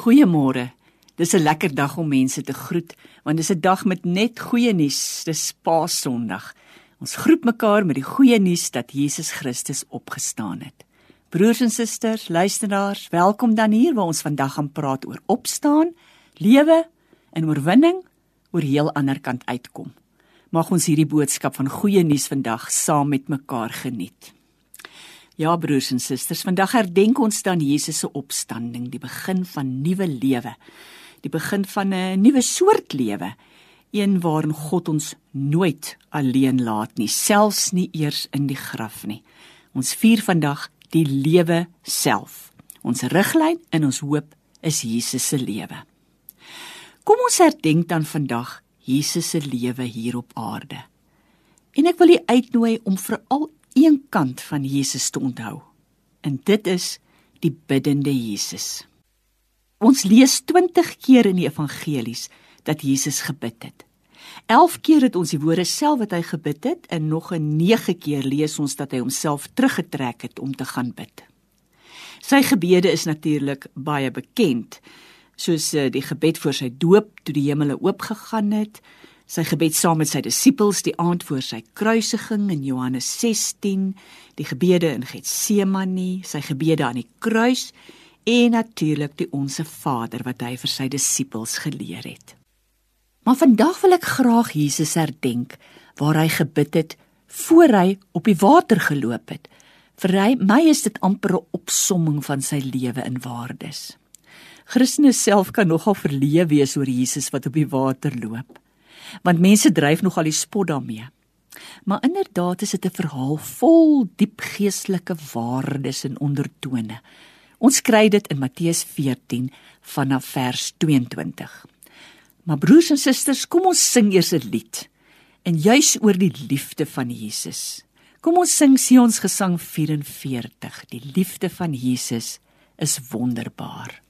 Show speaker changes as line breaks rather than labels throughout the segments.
Goeiemôre. Dis 'n lekker dag om mense te groet, want dis 'n dag met net goeie nuus. Dis Paasondag. Ons groet mekaar met die goeie nuus dat Jesus Christus opgestaan het. Broers en susters, luisteraars, welkom dan hier waar ons vandag gaan praat oor opstaan, lewe en oorwinning oor heel ander kant uitkom. Mag ons hierdie boodskap van goeie nuus vandag saam met mekaar geniet. Ja broers en susters, vandag herdenk ons dan Jesus se opstanding, die begin van nuwe lewe. Die begin van 'n nuwe soort lewe, een waarin God ons nooit alleen laat nie, selfs nie eers in die graf nie. Ons vier vandag die lewe self. Ons riglyn en ons hoop is Jesus se lewe. Kom ons herdenk dan vandag Jesus se lewe hier op aarde. En ek wil u uitnooi om veral een kant van Jesus te onthou. En dit is die biddende Jesus. Ons lees 20 keer in die evangelies dat Jesus gebid het. 11 keer het ons die woorde self wat hy gebid het en nog 'n 9 keer lees ons dat hy homself teruggetrek het om te gaan bid. Sy gebede is natuurlik baie bekend, soos eh, die gebed voor sy doop toe die hemele oopgegaan het, sy gebed saam met sy disippels die aand voor sy kruisiging in Johannes 16, die gebede in Getsemane, sy gebede aan die kruis en natuurlik die onsse Vader wat hy vir sy disippels geleer het. Maar vandag wil ek graag Jesus herdenk waar hy gebid het voor hy op die water geloop het. Vir hy, my is dit amper 'n opsomming van sy lewe in waardes. Christene self kan nogal verleë wees oor Jesus wat op die water loop want mense dryf nogal die spot daarmee. Maar inderdaad is dit 'n verhaal vol diep geestelike waardes en ondertone. Ons kry dit in Matteus 14 vanaf vers 22. Maar broers en susters, kom ons sing eers 'n lied en juis oor die liefde van Jesus. Kom ons sing Sion's gesang 44. Die liefde van Jesus is wonderbaar.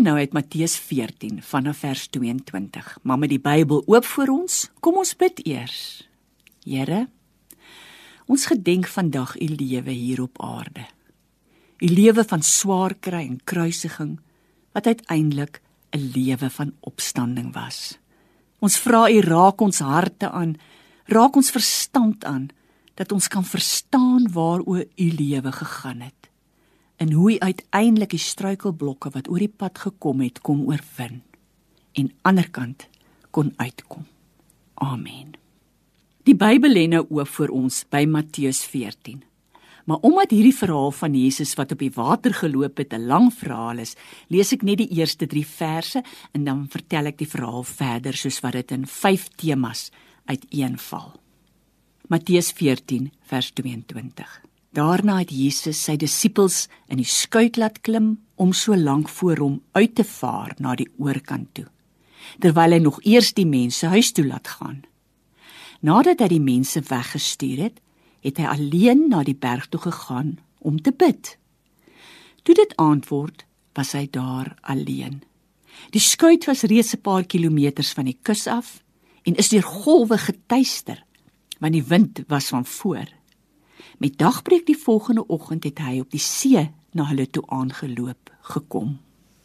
Dan nou uit Matteus 14 vanaf vers 22. Maar met die Bybel oop voor ons, kom ons bid eers. Here, ons gedenk vandag u lewe hier op aarde. U lewe van swaar kry en kruisiging wat uiteindelik 'n lewe van opstanding was. Ons vra u raak ons harte aan, raak ons verstand aan dat ons kan verstaan waaroor u lewe gegaan het en hoe hy uiteindelik die struikelblokke wat oor die pad gekom het kom oorwin en aanderkant kon uitkom. Amen. Die Bybel lê nou oop vir ons by Matteus 14. Maar omdat hierdie verhaal van Jesus wat op die water geloop het 'n lang verhaal is, lees ek net die eerste 3 verse en dan vertel ek die verhaal verder soos wat dit in 5 temas uiteenval. Matteus 14 vers 22. Daarna het Jesus sy disippels in die skuit laat klim om so lank voor hom uit te vaar na die oorkant toe, terwyl hy nog eers die mense huis toe laat gaan. Nadat hy die mense weggestuur het, het hy alleen na die berg toe gegaan om te bid. Toe dit aand word, was hy daar alleen. Die skuit was reeds 'n paar kilometers van die kus af en is deur golwe getuister, want die wind was van voor. Met dagbreek die volgende oggend het hy op die see na hulle toe aangeloop gekom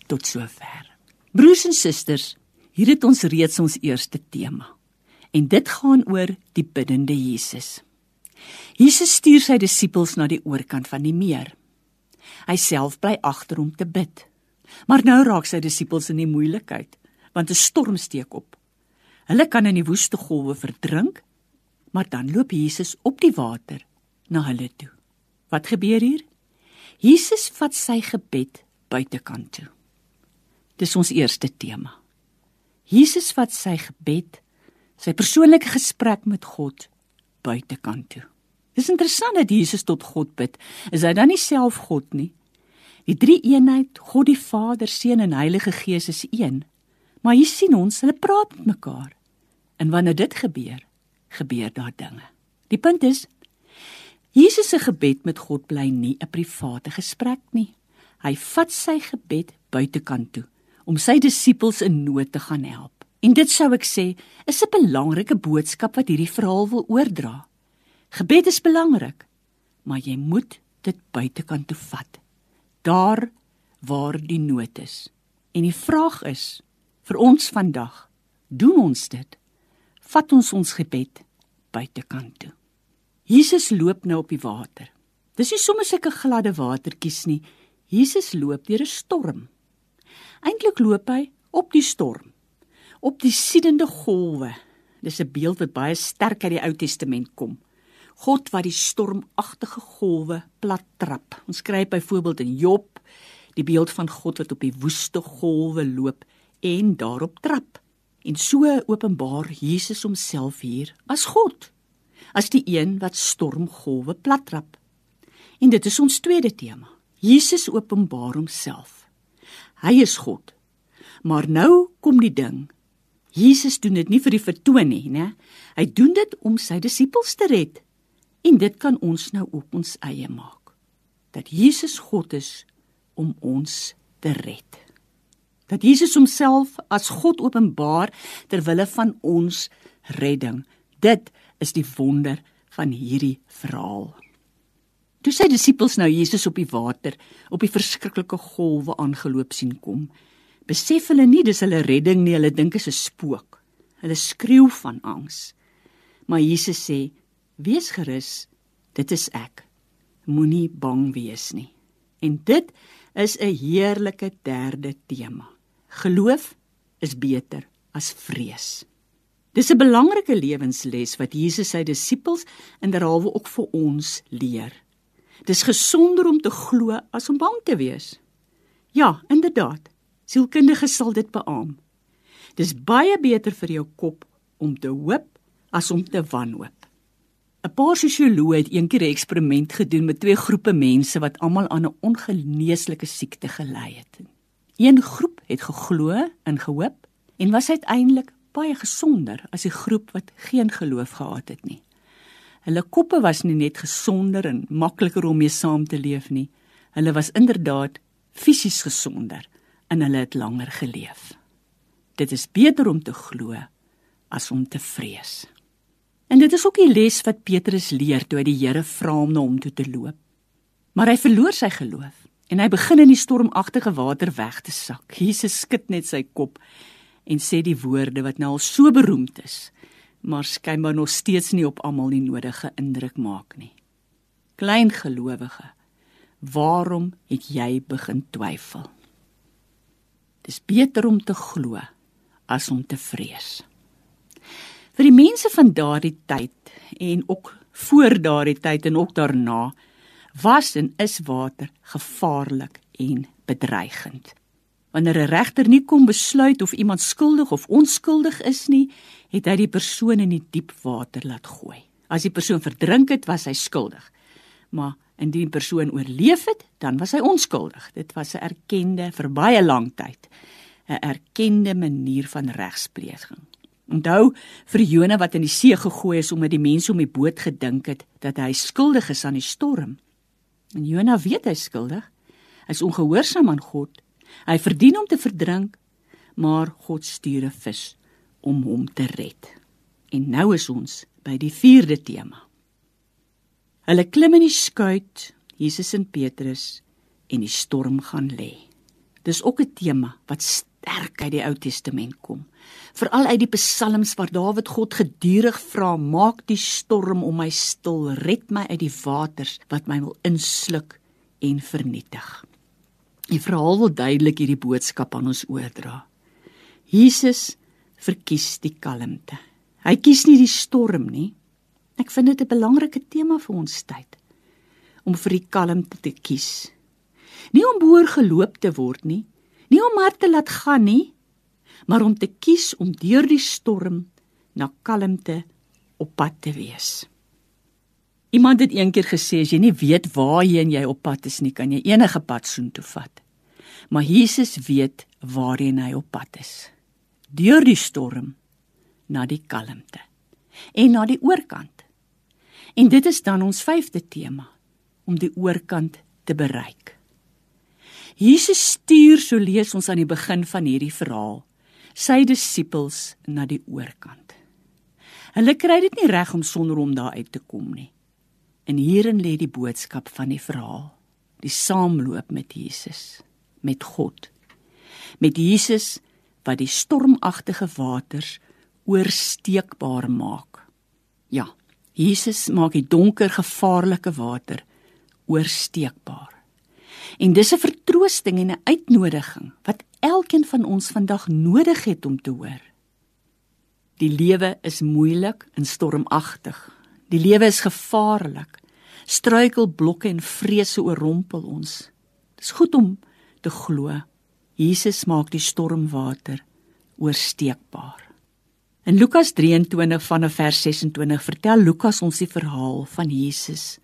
tot sover. Broers en susters, hier het ons reeds ons eerste tema. En dit gaan oor die biddende Jesus. Jesus stuur sy disippels na die oorkant van die meer. Hy self bly agter om te bid. Maar nou raak sy disippels in die moeilikheid, want 'n storm steek op. Hulle kan in die woeste golwe verdrink, maar dan loop Jesus op die water na hulle toe. Wat gebeur hier? Jesus vat sy gebed buitekant toe. Dis ons eerste tema. Jesus vat sy gebed, sy persoonlike gesprek met God buitekant toe. Dis interessant dat Jesus tot God bid. Is hy dan nie self God nie? Die drie eenheid, God die Vader, Seun en Heilige Gees is een. Maar hier sien ons, hulle praat met mekaar. En wanneer dit gebeur, gebeur daar dinge. Die punt is, Jesus se gebed met God bly nie 'n private gesprek nie. Hy vat sy gebed buitekant toe om sy disippels in nood te gaan help. En dit sou ek sê, is 'n belangrike boodskap wat hierdie verhaal wil oordra. Gebed is belangrik, maar jy moet dit buitekant toe vat. Daar waar die nood is. En die vraag is vir ons vandag, doen ons dit? Vat ons ons gebed buitekant toe. Jesus loop nou op die water. Dis nie sommer sulke gladde watertjies nie. Jesus loop deur 'n storm. Eintlik loop hy op die storm, op die siedende golwe. Dis 'n beeld wat baie sterk uit die Ou Testament kom. God wat die stormagtige golwe plat trap. Ons kry byvoorbeeld in Job die beeld van God wat op die woeste golwe loop en daarop trap. En so openbaar Jesus homself hier as God as die een wat stormgolwe plattrap. En dit is ons tweede tema. Jesus openbaar homself. Hy is God. Maar nou kom die ding. Jesus doen dit nie vir die vertoon nie, né? Hy doen dit om sy disippels te red. En dit kan ons nou ook ons eie maak. Dat Jesus God is om ons te red. Dat Jesus homself as God openbaar ter wille van ons redding. Dit is die wonder van hierdie verhaal. Toe sy disippels nou Jesus op die water op die verskriklike golwe aangeloop sien kom, besef hulle nie dis hulle redding nie, hulle dink is 'n spook. Hulle skreeu van angs. Maar Jesus sê: "Wees gerus, dit is ek. Moenie bang wees nie." En dit is 'n heerlike derde tema. Geloof is beter as vrees. Dis 'n belangrike lewensles wat Jesus sy disippels en derhalwe ook vir ons leer. Dis gesonder om te glo as om bang te wees. Ja, inderdaad. Sielkundiges sal dit beamoen. Dis baie beter vir jou kop om te hoop as om te wanhoop. 'n Paar sosioloë het eendag 'n eksperiment gedoen met twee groepe mense wat almal aan 'n ongeneeslike siekte gely het. Een groep het geglo en gehoop en was uiteindelik baie gesonder as die groep wat geen geloof gehad het nie. Hulle koppe was nie net gesonder en makliker om mee saam te leef nie. Hulle was inderdaad fisies gesonder en hulle het langer geleef. Dit is beter om te glo as om te vrees. En dit is ook die les wat Petrus leer toe hy die Here vra om na hom toe te loop. Maar hy verloor sy geloof en hy begin in die stormagtige water weg te sak. Jesus skud net sy kop en sê die woorde wat nou al so beroemd is, maar skynbaar nog steeds nie op almal die nodige indruk maak nie. Klein gelowige, waarom het jy begin twyfel? Dis beter om te glo as om te vrees. Vir die mense van daardie tyd en ook voor daardie tyd en ook daarna was en is water gevaarlik en bedreigend. Wanneer 'n regter nie kon besluit of iemand skuldig of onskuldig is nie, het hy die persoon in die diep water laat gooi. As die persoon verdrink het, was hy skuldig. Maar indien die persoon oorleef het, dan was hy onskuldig. Dit was 'n erkende vir baie lank tyd 'n erkende manier van regspleging. Onthou vir Jona wat in die see gegooi is omdat die mense om die boot gedink het dat hy skuldig is aan die storm. En Jona weet hy skuldig. Hy is ongehoorsaam aan God. Hy verdien om te verdrink, maar God stuur 'n vis om hom te red. En nou is ons by die 4de tema. Hulle klim in die skuit, Jesus en Petrus, en die storm gaan lê. Dis ook 'n tema wat sterk uit die Ou Testament kom. Veral uit die psalms waar Dawid God gedurig vra: "Maak die storm om my stil, red my uit die waters wat my wil insluk en vernietig." Die verhaal wil duidelik hierdie boodskap aan ons oordra. Jesus verkies die kalmte. Hy kies nie die storm nie. Ek vind dit 'n belangrike tema vir ons tyd om vir die kalmte te kies. Nie om boer geloop te word nie, Nie om maar te laat gaan nie, maar om te kies om deur die storm na kalmte op pad te wees. Iemand het eendag gesê as jy nie weet waarheen jy op pad is nie, kan jy enige pad soontoe vat. Maar Jesus weet waarheen hy op pad is. Deur die storm na die kalmte en na die oorkant. En dit is dan ons vyfde tema om die oorkant te bereik. Jesus stuur so lees ons aan die begin van hierdie verhaal sy disippels na die oorkant. Hulle kry dit nie reg om sonder hom daar uit te kom nie. En hierin lê die boodskap van die verhaal, die saamloop met Jesus, met God. Met Jesus wat die stormagtige waters oorsteekbaar maak. Ja, Jesus maak die donker gevaarlike water oorsteekbaar. En dis 'n vertroosting en 'n uitnodiging wat elkeen van ons vandag nodig het om te hoor. Die lewe is moeilik en stormagtig. Die lewe is gevaarlik. Struikelblokke en vrese oorrompel ons. Dis goed om te glo. Jesus maak die stormwater oorsteekbaar. In Lukas 23 vanaf vers 26 vertel Lukas ons die verhaal van Jesus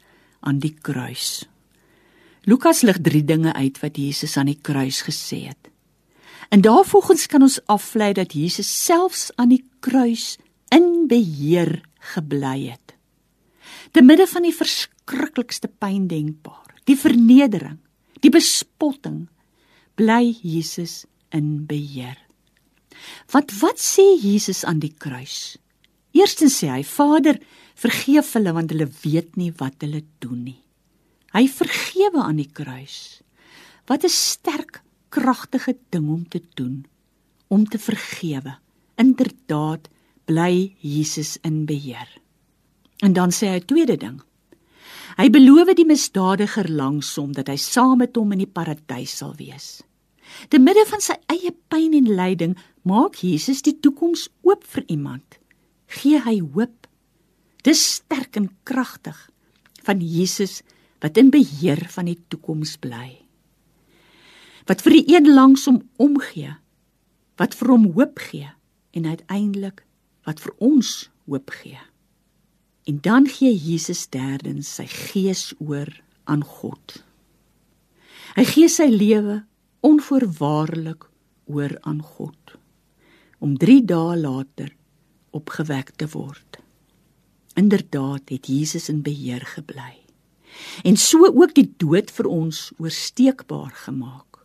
aan die kruis. Lukas lig drie dinge uit wat Jesus aan die kruis gesê het. En daarvolgens kan ons aflei dat Jesus selfs aan die kruis in beheer gebly het. Te midde van die verskriklikste pyn denkbaar, die vernedering, die bespotting, bly Jesus in beheer. Wat wat sê Jesus aan die kruis? Eerstens sê hy: Vader, vergeef hulle want hulle weet nie wat hulle doen nie. Hy vergewe aan die kruis. Wat 'n sterk, kragtige ding om te doen, om te vergewe. Inderdaad bly Jesus in beheer. En dan sê hy 'n tweede ding. Hy beloof die misdadiger langs hom dat hy saam met hom in die paradys sal wees. Te midde van sy eie pyn en lyding, maak Jesus die toekoms oop vir iemand. Gee hy hoop. Dis sterk en kragtig van Jesus wat in beheer van die toekoms bly. Wat vir die een langs hom omgee, wat vir hom hoop gee en uiteindelik wat vir ons hoop gee. En dan gee Jesus derdens sy gees oor aan God. Hy gee sy lewe onvoorwaardelik oor aan God om 3 dae later opgewek te word. Inderdaad het Jesus in beheer gebly en so ook die dood vir ons oorsteekbaar gemaak.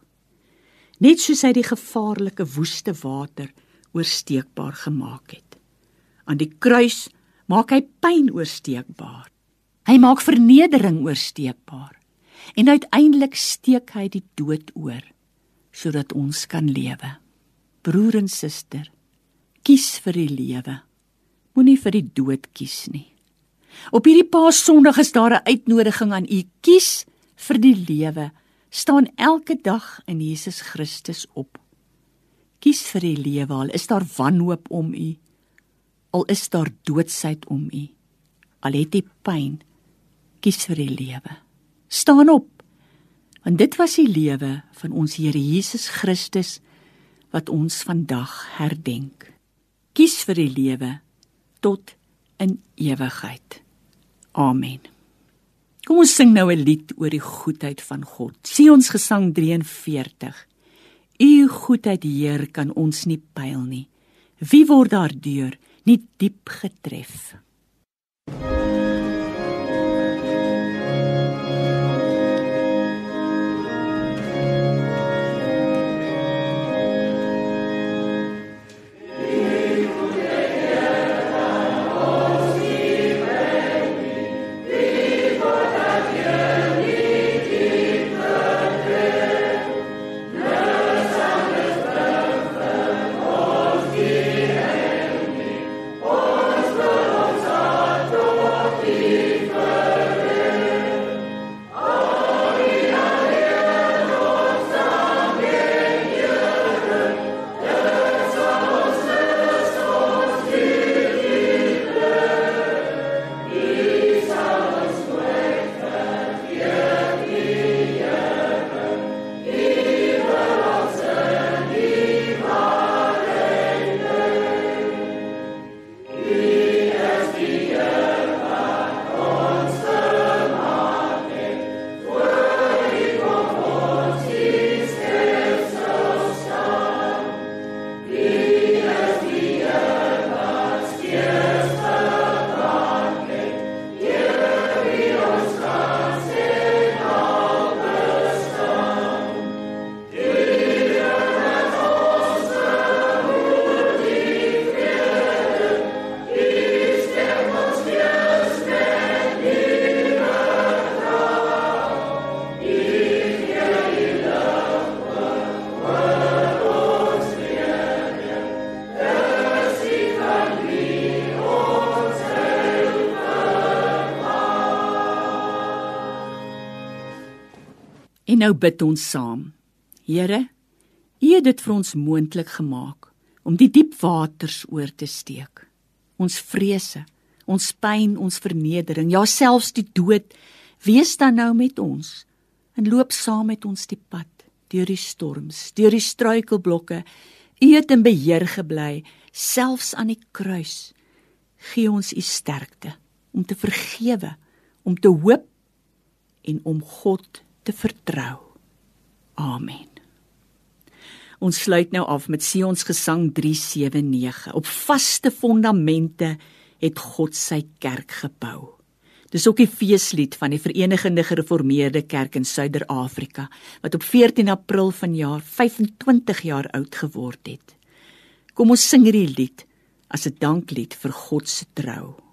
Net soos hy die gevaarlike woeste water oorsteekbaar gemaak het. Aan die kruis maak hy pyn oorsteekbaar. Hy maak vernedering oorsteekbaar. En uiteindelik steek hy die dood oor sodat ons kan lewe. Broer en suster, kies vir die lewe. Moenie vir die dood kies nie. Op hierdie Paasondag is daar 'n uitnodiging aan u: kies vir die lewe. Staan elke dag in Jesus Christus op. Kies vir die lewe al is daar wanhoop om u. Al is daar doodsheid om u. Al het u pyn, kies vir die lewe. Staan op. Want dit was die lewe van ons Here Jesus Christus wat ons vandag herdenk. Kies vir die lewe tot in ewigheid. Amen. Kom ons sing nou 'n lied oor die goedheid van God. Sien ons Gesang 43. U goedheid, Heer, kan ons nie pyl nie. Wie word daardeur nie diep getref? En nou bid ons saam. Here, U het dit vir ons moontlik gemaak om die diep waters oor te steek. Ons vrese, ons pyn, ons vernedering, ja selfs die dood, wees dan nou met ons en loop saam met ons die pad deur die storms, deur die struikelblokke. U het in beheer gebly, selfs aan die kruis. Gee ons U sterkte om te vergewe, om te hoop en om God te vertrou. Amen. Ons sluit nou af met Sion's Gesang 379. Op vaste fondamente het God sy kerk gebou. Dis ook die feeslied van die Verenigde Gereformeerde Kerk in Suider-Afrika wat op 14 April vanjaar 25 jaar oud geword het. Kom ons sing hierdie lied as 'n danklied vir God se trou.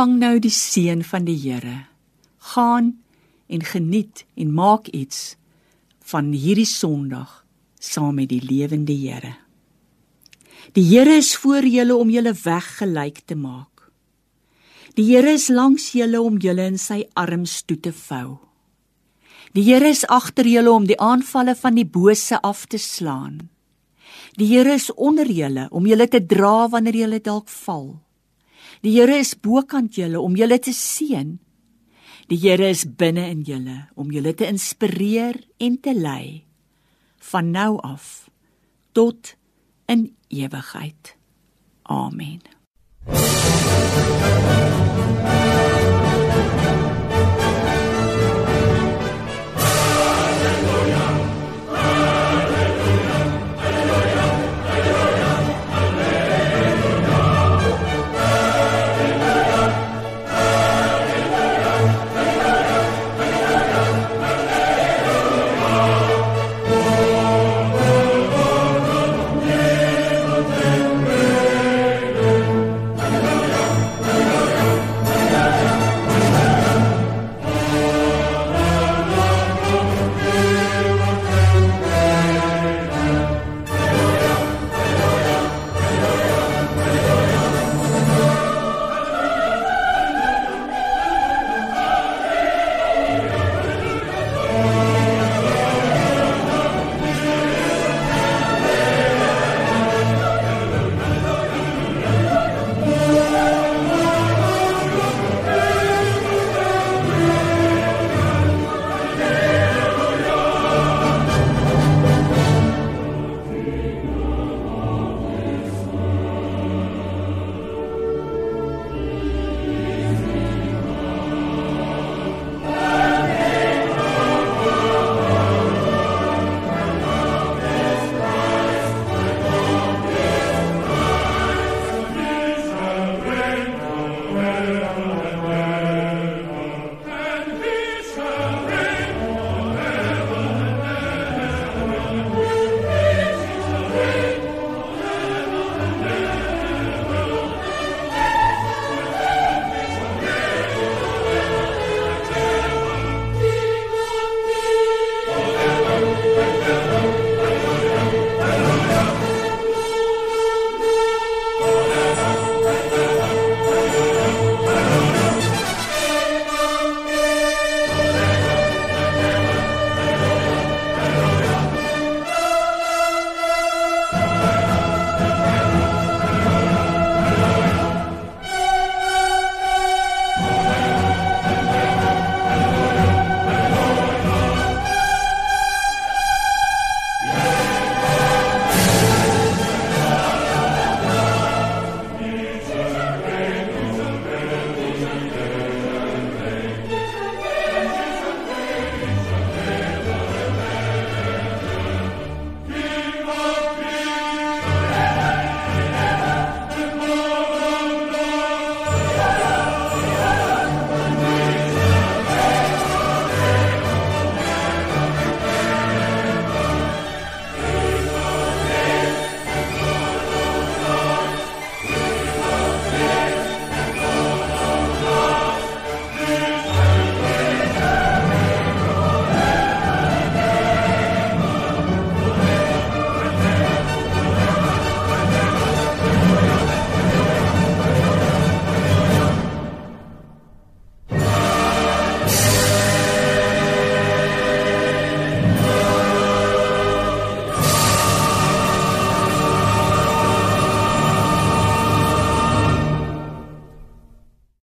Ontvang nou die seën van die Here. Gaan en geniet en maak iets van hierdie Sondag saam met die lewende Here. Die Here is voor julle om julle weg gelyk te maak. Die Here is langs julle om julle in sy arms toe te vou. Die Here is agter julle om die aanvalle van die bose af te slaan. Die Here is onder julle om julle te dra wanneer julle dalk val. Die Here is bokant julle om julle te seën. Die Here is binne in julle om julle te inspireer en te lei van nou af tot in ewigheid. Amen.